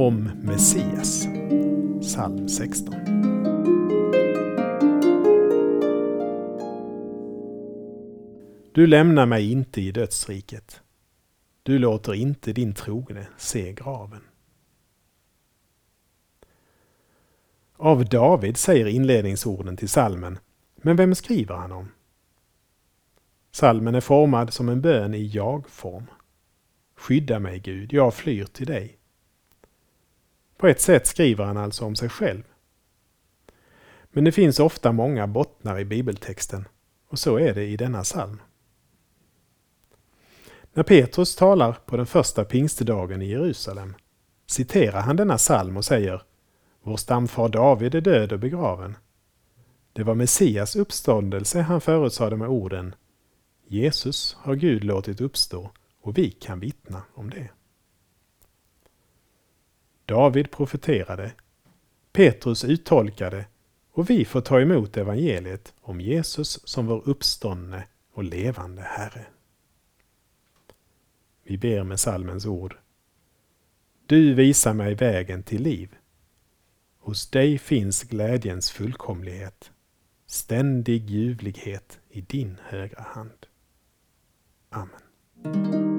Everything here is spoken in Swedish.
Om Messias, psalm 16. Du lämnar mig inte i dödsriket. Du låter inte din trogne se graven. Av David säger inledningsorden till salmen, men vem skriver han om? Salmen är formad som en bön i jag-form. Skydda mig Gud, jag flyr till dig. På ett sätt skriver han alltså om sig själv. Men det finns ofta många bottnar i bibeltexten och så är det i denna psalm. När Petrus talar på den första pingstdagen i Jerusalem citerar han denna psalm och säger Vår stamfar David är död och begraven. Det var Messias uppståndelse han förutsade med orden Jesus har Gud låtit uppstå och vi kan vittna om det. David profeterade, Petrus uttolkade och vi får ta emot evangeliet om Jesus som vår uppståndne och levande Herre. Vi ber med salmens ord. Du visar mig vägen till liv. Hos dig finns glädjens fullkomlighet, ständig ljuvlighet i din högra hand. Amen.